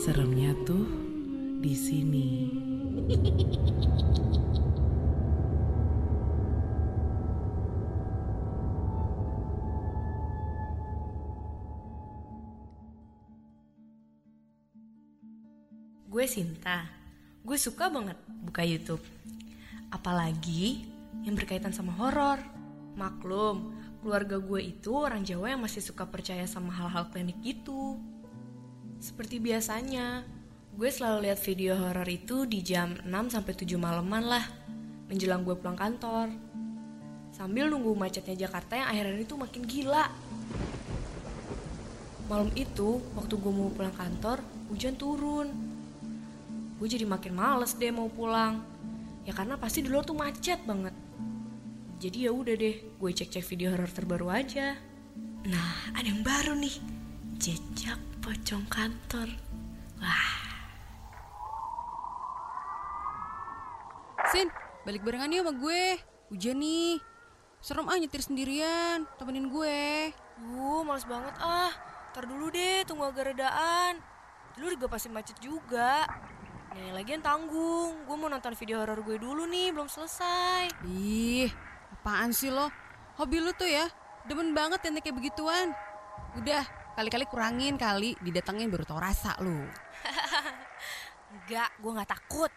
Seremnya tuh di sini. Gue Sinta. Gue suka banget buka YouTube. Apalagi yang berkaitan sama horor. Maklum, keluarga gue itu orang Jawa yang masih suka percaya sama hal-hal klinik gitu. Seperti biasanya, gue selalu lihat video horor itu di jam 6 sampai 7 malaman lah, menjelang gue pulang kantor. Sambil nunggu macetnya Jakarta yang akhirnya itu makin gila. Malam itu, waktu gue mau pulang kantor, hujan turun. Gue jadi makin males deh mau pulang. Ya karena pasti di luar tuh macet banget. Jadi ya udah deh, gue cek-cek video horor terbaru aja. Nah, ada yang baru nih. Jejak pocong kantor. Wah, Sin, balik barengan yuk sama gue. Hujan nih. Serem ah nyetir sendirian. Temenin gue. Duh, males banget ah. Ntar dulu deh, tunggu agak redaan. Dulu juga pasti macet juga. Nih, lagian tanggung. Gue mau nonton video horor gue dulu nih, belum selesai. Ih, apaan sih lo? Hobi lu tuh ya, demen banget yang kayak begituan. Udah, kali-kali kurangin kali, didatengin baru tau rasa lu. Enggak, gue gak takut.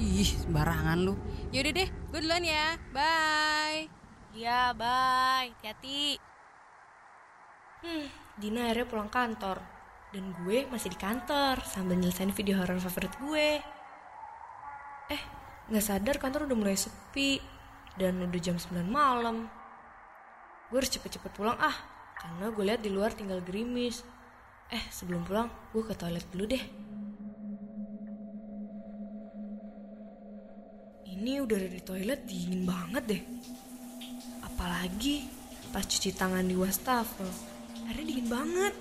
Ih, sembarangan lu. Yaudah deh, gue duluan ya. Bye. Iya, bye. Hati-hati. Hmm, Dina akhirnya pulang kantor. Dan gue masih di kantor sambil nyelesain video horor favorit gue. Eh, gak sadar kantor udah mulai sepi. Dan udah jam 9 malam. Gue harus cepet-cepet pulang ah. Karena gue lihat di luar tinggal gerimis. Eh, sebelum pulang, gue ke toilet dulu deh. Ini udara di toilet dingin banget deh. Apalagi pas cuci tangan di wastafel. Airnya dingin banget.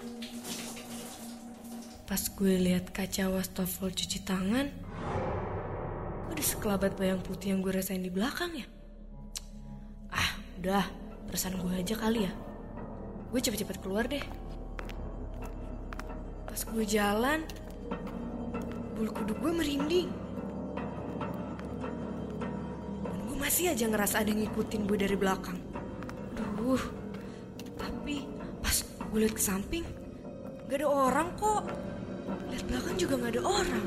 Pas gue lihat kaca wastafel cuci tangan, ada sekelabat bayang putih yang gue rasain di belakang ya. Ah, udah, perasaan gue aja kali ya. Gue cepet-cepet keluar deh. Pas gue jalan, bulu kuduk gue merinding. Dan gue masih aja ngerasa ada yang ngikutin gue dari belakang. Duh, tapi pas gue liat ke samping, gak ada orang kok. Lihat belakang juga gak ada orang.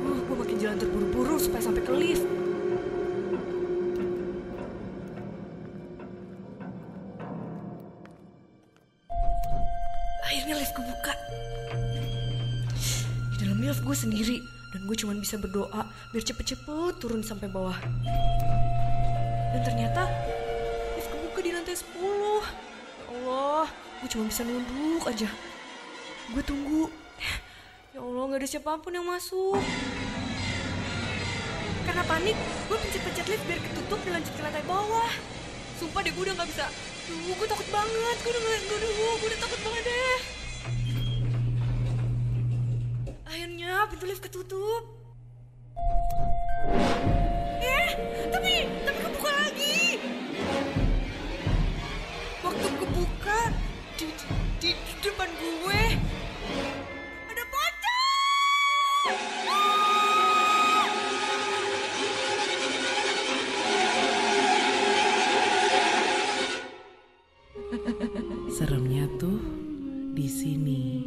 Uh, gue makin jalan terburu-buru supaya sampai ke lift. Lift kebuka. Di dalam lift gue sendiri dan gue cuma bisa berdoa biar cepet-cepet turun sampai bawah. Dan ternyata lift kebuka di lantai 10. Ya Allah, gue cuma bisa nunduk aja. Gue tunggu. Ya Allah, gak ada siapa pun yang masuk. Karena panik, gue pencet-pencet lift biar ketutup dan lanjut ke lantai bawah. Sumpah deh, gue udah gak bisa. Duh, gue takut banget. Gue udah, gue udah, gue udah takut banget deh. Akhirnya pintu lift ketutup. Eh, tapi, tapi kebuka lagi. Waktu kebuka, di, di, di depan gue, ada pocong. Seremnya tuh di sini.